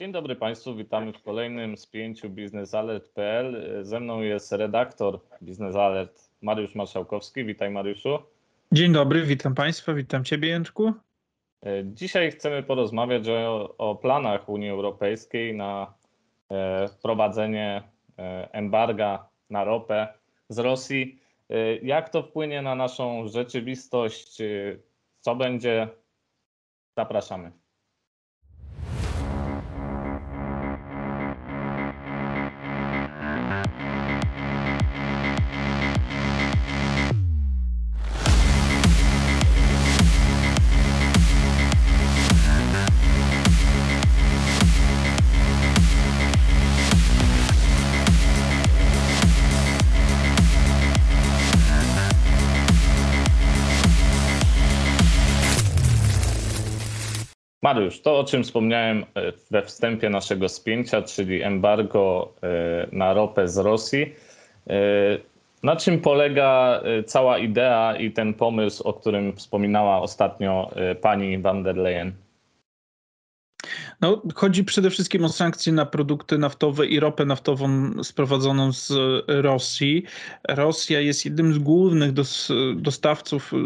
Dzień dobry Państwu, witamy w kolejnym spięciu biznesalert.pl. Ze mną jest redaktor Biznes Alert Mariusz Marszałkowski. Witaj Mariuszu. Dzień dobry, witam Państwa, witam Ciebie Jędrku. Dzisiaj chcemy porozmawiać o, o planach Unii Europejskiej na e, wprowadzenie e, embarga na ropę z Rosji. E, jak to wpłynie na naszą rzeczywistość? Co będzie? Zapraszamy. Mariusz, to o czym wspomniałem e, we wstępie naszego spięcia, czyli embargo e, na ropę z Rosji. E, na czym polega cała idea i ten pomysł, o którym wspominała ostatnio pani van der Leyen? No, chodzi przede wszystkim o sankcje na produkty naftowe i ropę naftową sprowadzoną z Rosji. Rosja jest jednym z głównych dos dostawców y,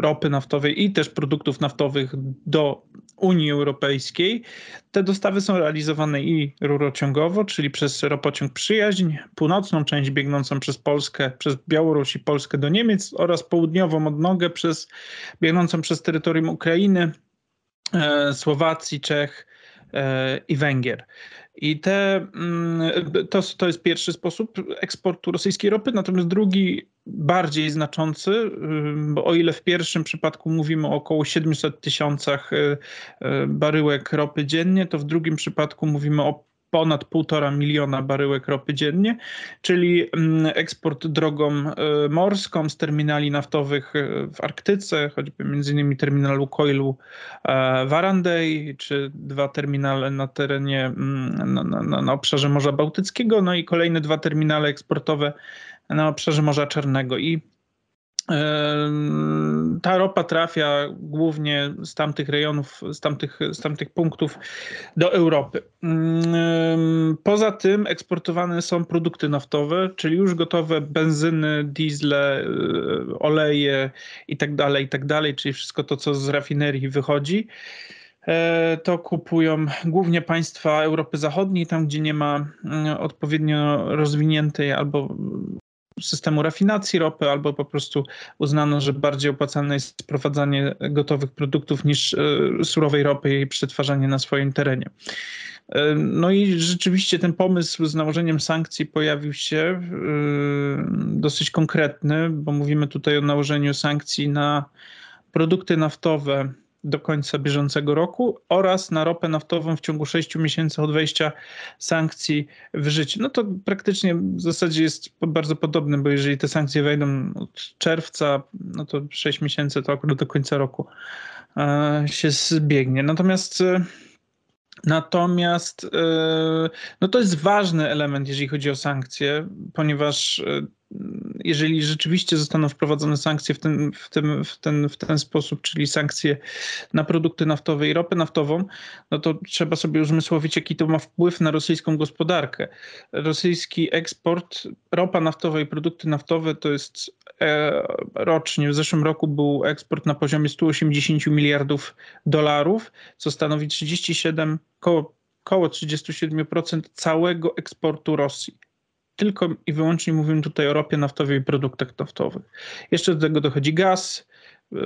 ropy naftowej i też produktów naftowych do Unii Europejskiej. Te dostawy są realizowane i rurociągowo, czyli przez ropociąg Przyjaźń, północną część biegnącą przez Polskę, przez Białoruś i Polskę do Niemiec oraz południową odnogę przez biegnącą przez terytorium Ukrainy, e, Słowacji, Czech e, i Węgier. I te, mm, to, to jest pierwszy sposób eksportu rosyjskiej ropy, natomiast drugi, bardziej znaczący, y, bo o ile w pierwszym przypadku mówimy o około 700 tysiącach y, y, baryłek ropy dziennie, to w drugim przypadku mówimy o ponad półtora miliona baryłek ropy dziennie, czyli mm, eksport drogą e, morską z terminali naftowych e, w Arktyce, choćby między innymi terminal Lukoilu e, w Arandej, czy dwa terminale na terenie, mm, na, na, na obszarze Morza Bałtyckiego, no i kolejne dwa terminale eksportowe na obszarze Morza Czarnego. I ta ropa trafia głównie z tamtych rejonów, z tamtych, z tamtych punktów do Europy. Poza tym eksportowane są produkty naftowe, czyli już gotowe benzyny, diesle, y, oleje itd., tak itd., tak czyli wszystko to, co z rafinerii wychodzi. E, to kupują głównie państwa Europy Zachodniej, tam gdzie nie ma mm, odpowiednio rozwiniętej albo systemu rafinacji ropy, albo po prostu uznano, że bardziej opłacalne jest sprowadzanie gotowych produktów niż e, surowej ropy i jej przetwarzanie na swoim terenie. E, no i rzeczywiście ten pomysł z nałożeniem sankcji pojawił się e, dosyć konkretny, bo mówimy tutaj o nałożeniu sankcji na produkty naftowe do końca bieżącego roku oraz na ropę naftową w ciągu 6 miesięcy od wejścia sankcji w życie. No to praktycznie w zasadzie jest bardzo podobne, bo jeżeli te sankcje wejdą od czerwca, no to 6 miesięcy to akurat do końca roku e, się zbiegnie. Natomiast e, Natomiast e, no to jest ważny element, jeżeli chodzi o sankcje, ponieważ jeżeli rzeczywiście zostaną wprowadzone sankcje w ten, w, tym, w, ten, w ten sposób, czyli sankcje na produkty naftowe i ropę naftową, no to trzeba sobie uzmysłowić, jaki to ma wpływ na rosyjską gospodarkę. Rosyjski eksport, ropa naftowa i produkty naftowe to jest e, rocznie, w zeszłym roku był eksport na poziomie 180 miliardów dolarów, co stanowi 37, koło, koło 37% całego eksportu Rosji tylko i wyłącznie mówimy tutaj o ropie naftowej i produktach naftowych. Jeszcze do tego dochodzi gaz.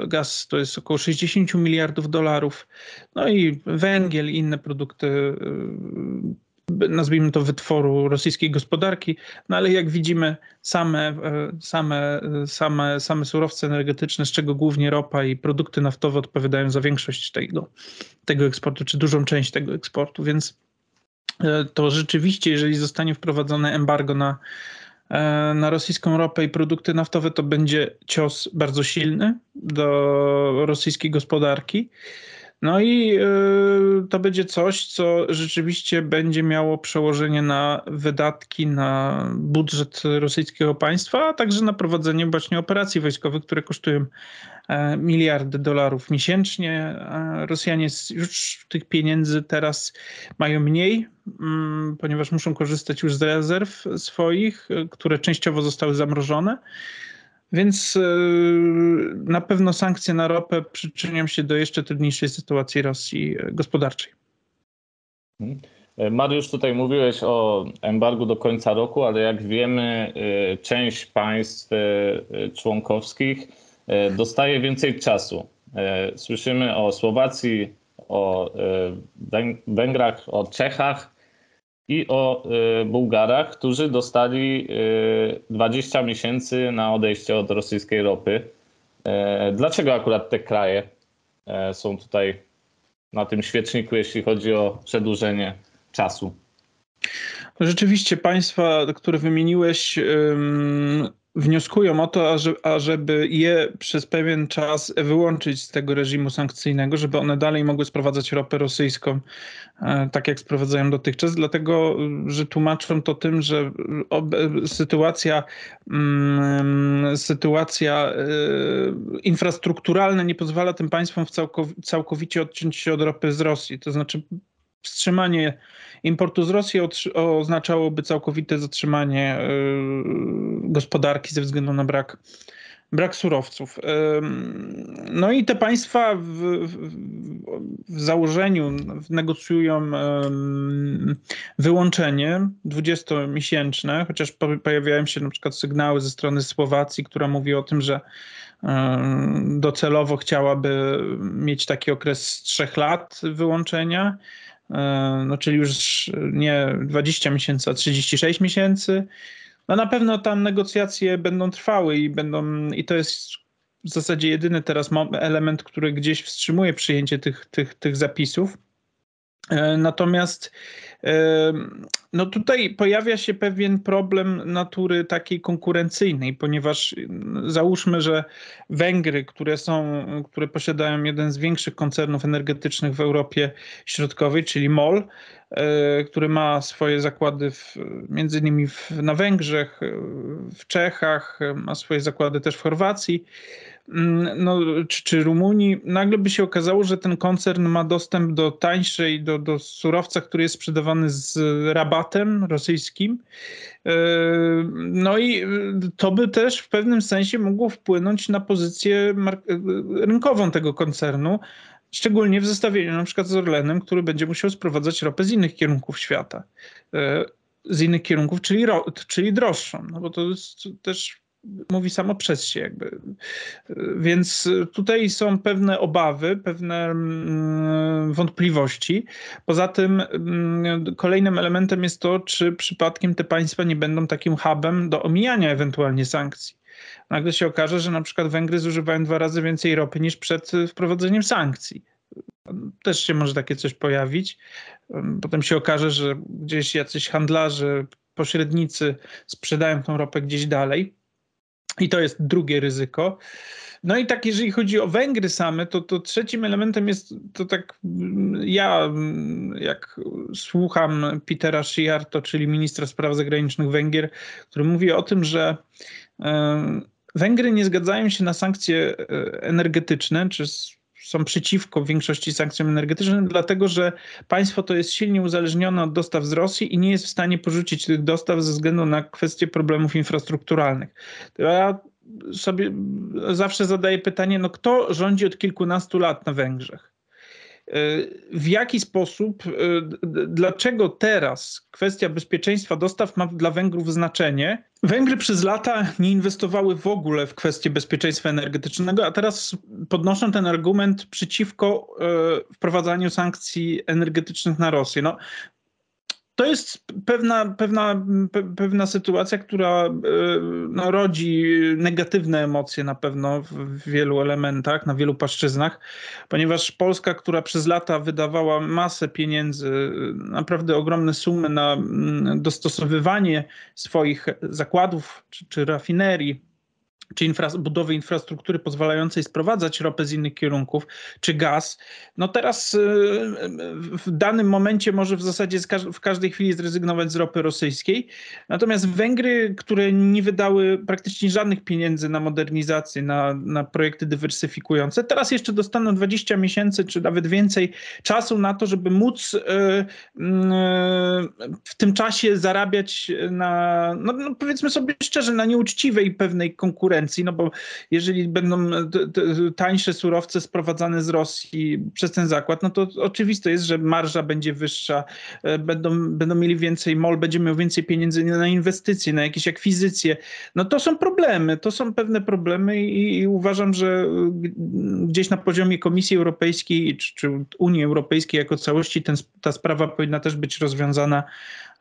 Gaz to jest około 60 miliardów dolarów. No i węgiel i inne produkty, y, nazwijmy to wytworu rosyjskiej gospodarki. No ale jak widzimy, same, y, same, y, same, same surowce energetyczne, z czego głównie ropa i produkty naftowe odpowiadają za większość tego, tego eksportu, czy dużą część tego eksportu, więc to rzeczywiście, jeżeli zostanie wprowadzone embargo na, e, na rosyjską ropę i produkty naftowe, to będzie cios bardzo silny do rosyjskiej gospodarki. No i y, to będzie coś, co rzeczywiście będzie miało przełożenie na wydatki, na budżet rosyjskiego państwa, a także na prowadzenie właśnie operacji wojskowych, które kosztują e, miliardy dolarów miesięcznie. Rosjanie już tych pieniędzy teraz mają mniej, mm, ponieważ muszą korzystać już z rezerw swoich, które częściowo zostały zamrożone. Więc e, na pewno sankcje na ropę przyczynią się do jeszcze trudniejszej sytuacji Rosji e, gospodarczej. Mhm. E, Mariusz, tutaj mówiłeś o embargu do końca roku, ale jak wiemy, część państw członkowskich dostaje więcej czasu. Słyszymy o Słowacji, o Węgrach, o Czechach i o y, Bułgarach, którzy dostali 20 y, miesięcy na odejście od rosyjskiej ropy. E, dlaczego akurat te kraje e, są tutaj na tym świeczniku, jeśli chodzi o przedłużenie czasu? Rzeczywiście państwa, które wymieniłeś, wnioskują o to, ażeby je przez pewien czas wyłączyć z tego reżimu sankcyjnego, żeby one dalej mogły sprowadzać ropę rosyjską, e, tak jak sprowadzają dotychczas, dlatego że tłumaczą to tym, że sytuacja, mm, sytuacja e, infrastrukturalna nie pozwala tym państwom całkowicie odciąć się od ropy z Rosji. To znaczy wstrzymanie importu z Rosji oznaczałoby całkowite zatrzymanie y, gospodarki ze względu na brak, brak surowców. No i te państwa w, w założeniu negocjują wyłączenie 20-miesięczne, chociaż pojawiają się na przykład sygnały ze strony Słowacji, która mówi o tym, że docelowo chciałaby mieć taki okres trzech lat wyłączenia. E, no czyli już nie 20 miesięcy, a 36 miesięcy. No na pewno tam negocjacje będą trwały i będą, i to jest w zasadzie jedyny teraz element, który gdzieś wstrzymuje przyjęcie tych, tych, tych zapisów. E, natomiast no tutaj pojawia się pewien problem natury takiej konkurencyjnej, ponieważ załóżmy, że Węgry, które są, które posiadają jeden z większych koncernów energetycznych w Europie Środkowej, czyli MOL, e, który ma swoje zakłady w, między innymi w, na Węgrzech, w Czechach, ma swoje zakłady też w Chorwacji Mm, no, czy, czy Rumunii, nagle by się okazało, że ten koncern ma dostęp do tańszej, do, do surowca, który jest sprzedawany z rabatem rosyjskim. E, no i e, to by też w pewnym sensie mogło wpłynąć na pozycję e, rynkową tego koncernu, szczególnie w zestawieniu na przykład z Orlenem, który będzie musiał sprowadzać ropę z innych kierunków świata. Z innych kierunków, czyli, czyli droższą, no bo to jest też mówi samo przez się jakby. Więc tutaj są pewne obawy, pewne mm, wątpliwości. Poza tym mm, kolejnym elementem jest to, czy przypadkiem te państwa nie będą takim hubem do omijania ewentualnie sankcji. Nagle się okaże, że na przykład Węgry zużywają dwa razy więcej ropy niż przed wprowadzeniem sankcji. Też się może takie coś pojawić. Potem się okaże, że gdzieś jacyś handlarze, pośrednicy sprzedają tą ropę gdzieś dalej i to jest drugie ryzyko. No i tak, jeżeli chodzi o Węgry same, to, to trzecim elementem jest to tak, ja jak słucham Petera Sziarto, czyli ministra spraw zagranicznych Węgier, który mówi o tym, że Węgry nie zgadzają się na sankcje e, energetyczne, czy są przeciwko większości sankcjom energetycznym, dlatego że państwo to jest silnie uzależnione od dostaw z Rosji i nie jest w stanie porzucić tych dostaw ze względu na kwestie problemów infrastrukturalnych. Ja sobie zawsze zadaję pytanie, no kto rządzi od kilkunastu lat na Węgrzech? W jaki sposób, e, dlaczego teraz kwestia bezpieczeństwa dostaw ma dla Węgrów znaczenie. Węgry przez lata nie inwestowały w ogóle w kwestie bezpieczeństwa energetycznego, a teraz podnoszą ten argument przeciwko e, wprowadzaniu sankcji energetycznych na Rosję. No, to jest pewna, pewna, pewna sytuacja, która e, no, rodzi negatywne emocje na pewno w wielu elementach, na wielu płaszczyznach, ponieważ Polska, która przez lata wydawała masę pieniędzy, naprawdę ogromne sumy na mm, dostosowywanie swoich zakładów czy, czy rafinerii czy infra, budowy infrastruktury pozwalającej sprowadzać ropę z innych kierunków, czy gaz, no teraz y, w danym momencie może w zasadzie w każdej chwili zrezygnować z ropy rosyjskiej. Natomiast Węgry, które nie wydały praktycznie żadnych pieniędzy na modernizację, na, na projekty dywersyfikujące, teraz jeszcze dostaną 20 miesięcy, czy nawet więcej czasu na to, żeby móc y, y, w tym czasie zarabiać na, no, no powiedzmy sobie szczerze, na nieuczciwej pewnej konkurencji konkurencji, no bo jeżeli będą tańsze surowce sprowadzane z Rosji przez ten zakład, no to oczywiste jest, że marża będzie wyższa, e, będą, będą mieli więcej, MOL będzie miał więcej pieniędzy na inwestycje, na jakieś akwizycje. No to są problemy, to są pewne problemy i, i uważam, że gdzieś na poziomie Komisji Europejskiej czy, czy Unii Europejskiej jako całości ten, ta sprawa powinna też być rozwiązana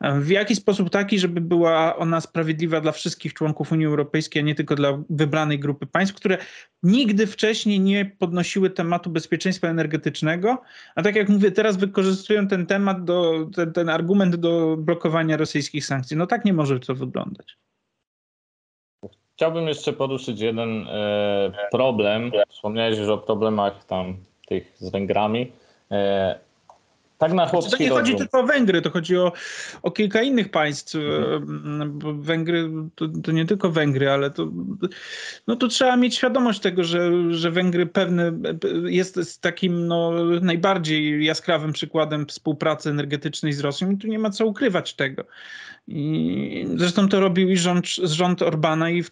w jaki sposób taki, żeby była ona sprawiedliwa dla wszystkich członków Unii Europejskiej, a nie tylko dla wybranej grupy państw, które nigdy wcześniej nie podnosiły tematu bezpieczeństwa energetycznego, a tak jak mówię, teraz wykorzystują ten temat, do, ten, ten argument do blokowania rosyjskich sankcji. No tak nie może to wyglądać. Chciałbym jeszcze poruszyć jeden e, problem. Wspomniałeś już o problemach tam tych z Węgrami. Tak na chłopski To nie rozum. chodzi tylko o Węgry, to chodzi o, o kilka innych państw. Mhm. Bo Węgry to, to, nie tylko Węgry, ale to, no to trzeba mieć świadomość tego, że, że Węgry pewne jest takim no, najbardziej jaskrawym przykładem współpracy energetycznej z Rosją i tu nie ma co ukrywać tego. I zresztą to robił i rząd, rząd Orbana i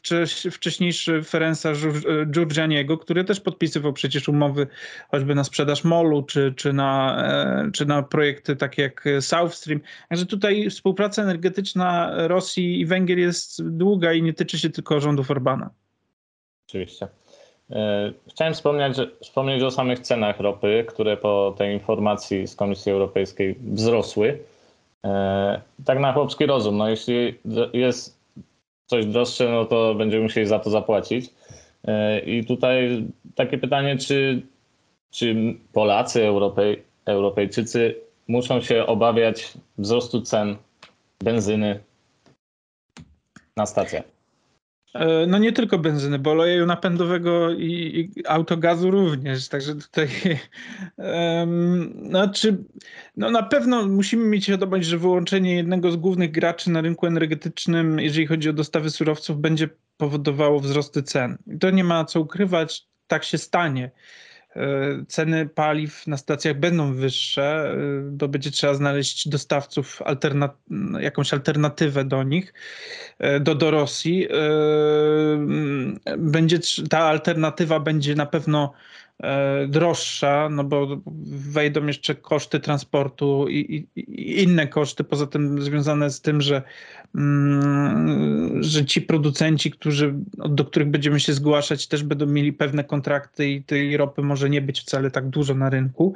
wcześniejszy Ferenca Giurgianiego, który też podpisywał przecież umowy choćby na sprzedaż molu, czy, czy, na, e, czy na projekty takie jak South Stream. Także tutaj współpraca energetyczna Rosji i Węgier jest długa i nie tyczy się tylko rządów Orbana. Oczywiście. E, chciałem wspomnieć, wspomnieć o samych cenach ropy, które po tej informacji z Komisji Europejskiej wzrosły. E, tak na chłopski rozum, no jeśli jest coś droższe, no to będziemy musieli za to zapłacić. E, I tutaj takie pytanie, czy, czy Polacy, Europej, Europejczycy muszą się obawiać wzrostu cen benzyny na stacjach? E, no nie tylko benzyny, bo oleju napędowego i, i autogazu również. Także tutaj um, znaczy, no na pewno musimy mieć świadomość, że wyłączenie jednego z głównych graczy na rynku energetycznym, jeżeli chodzi o dostawy surowców, będzie powodowało wzrosty cen. I to nie ma co ukrywać, tak się stanie. E, ceny paliw na stacjach będą wyższe, e, bo będzie trzeba znaleźć dostawców, jakąś alternatywę do nich, e, do, do Rosji. Będzie, ta alternatywa będzie na pewno E, droższa, no bo wejdą jeszcze koszty transportu i, i, i, inne koszty, poza tym związane z tym, że, mm, że ci producenci, którzy, do których będziemy się zgłaszać, też będą mieli pewne kontrakty i tej ropy może nie być wcale tak dużo na rynku.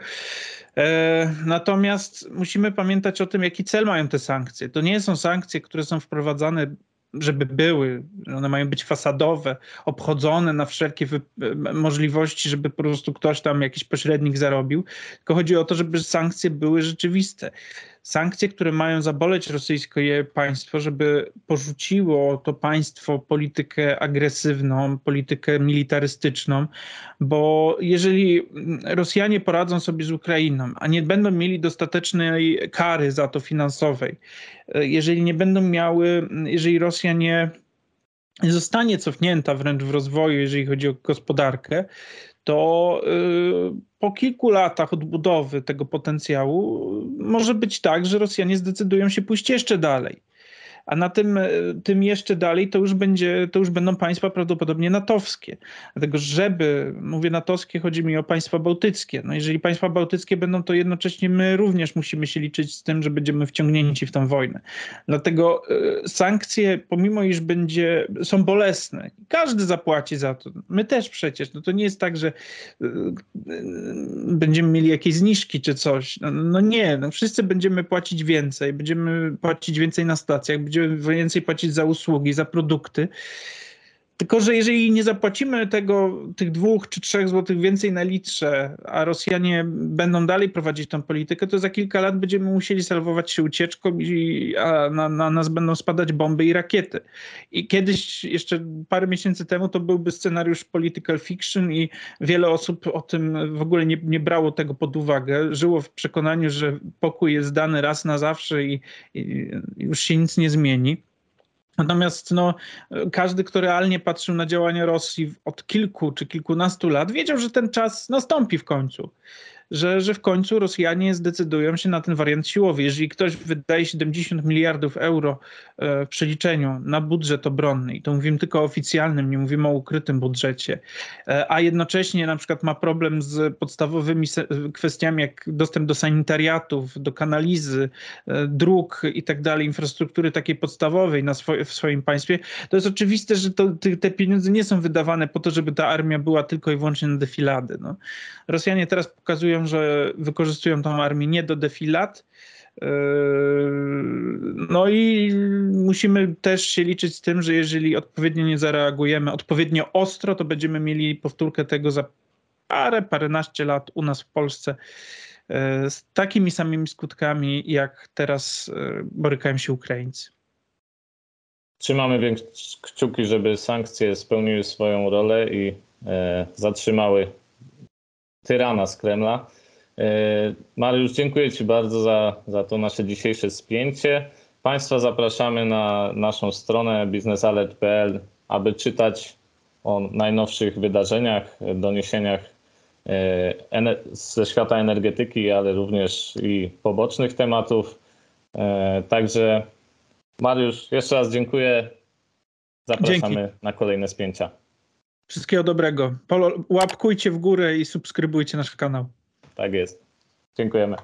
E, natomiast musimy pamiętać o tym, jaki cel mają te sankcje. To nie są sankcje, które są wprowadzane żeby były, one mają być fasadowe, obchodzone na wszelkie możliwości, żeby po prostu ktoś tam, jakiś pośrednik zarobił, tylko chodzi o to, żeby sankcje były rzeczywiste sankcje, które mają zaboleć rosyjskie państwo, żeby porzuciło to państwo politykę agresywną, politykę militarystyczną, bo jeżeli Rosjanie poradzą sobie z Ukrainą, a nie będą mieli dostatecznej kary za to finansowej, jeżeli nie będą miały, jeżeli Rosja nie zostanie cofnięta wręcz w rozwoju, jeżeli chodzi o gospodarkę, to y, po kilku latach odbudowy tego potencjału może być tak, że Rosjanie zdecydują się pójść jeszcze dalej a na tym, e, tym jeszcze dalej to już, będzie, to już będą państwa prawdopodobnie natowskie. Dlatego, żeby, mówię natowskie, chodzi mi o państwa bałtyckie. No jeżeli państwa bałtyckie będą, to jednocześnie my również musimy się liczyć z tym, że będziemy wciągnięci w tę wojnę. Dlatego e, sankcje, pomimo iż będzie, są bolesne, każdy zapłaci za to. My też przecież. No to nie jest tak, że e, będziemy mieli jakieś zniżki czy coś. No, no nie, no wszyscy będziemy płacić więcej, będziemy płacić więcej na stacjach, będziemy będziemy więcej płacić za usługi, za produkty. Tylko, że jeżeli nie zapłacimy tego, tych dwóch czy trzech złotych więcej na litrze, a Rosjanie będą dalej prowadzić tą politykę, to za kilka lat będziemy musieli salwować się ucieczką, i, a na, na nas będą spadać bomby i rakiety. I kiedyś, jeszcze parę miesięcy temu, to byłby scenariusz political fiction i wiele osób o tym w ogóle nie, nie brało tego pod uwagę. Żyło w przekonaniu, że pokój jest dany raz na zawsze i, i już się nic nie zmieni. Natomiast no, każdy, kto realnie patrzył na działania Rosji od kilku czy kilkunastu lat, wiedział, że ten czas nastąpi w końcu że, że w końcu Rosjanie zdecydują się na ten wariant siłowy. Jeżeli ktoś wydaje 70 miliardów euro e, w przeliczeniu na budżet obronny, i to mówimy tylko o oficjalnym, nie mówimy o ukrytym budżecie, e, a jednocześnie na przykład ma problem z podstawowymi kwestiami jak dostęp do sanitariatów, do kanalizy, e, dróg i tak dalej, infrastruktury takiej podstawowej na swo w swoim państwie, to jest oczywiste, że to, te pieniądze nie są wydawane po to, żeby ta armia była tylko i wyłącznie na defilady. No. Rosjanie teraz pokazują że wykorzystują tą armię nie do defilat. Yy, no i musimy też się liczyć z tym, że jeżeli odpowiednio nie zareagujemy, odpowiednio ostro, to będziemy mieli powtórkę tego za parę, paręnaście lat u nas w Polsce yy, z takimi samymi skutkami, jak teraz yy, borykają się Ukraińcy. Trzymamy więc kciuki, żeby sankcje spełniły swoją rolę i zatrzymały tyrana z Kremla. E, Mariusz, dziękuję Ci bardzo za, za to nasze dzisiejsze spięcie. Państwa zapraszamy na naszą stronę biznesalert.pl, aby czytać o najnowszych wydarzeniach, doniesieniach e, ze świata energetyki, ale również i pobocznych tematów. E, także Mariusz, jeszcze raz dziękuję. Zapraszamy Dzięki. na kolejne spięcia. Wszystkiego dobrego. Polo, łapkujcie w górę i subskrybujcie nasz kanał. Tak jest. Dziękujemy.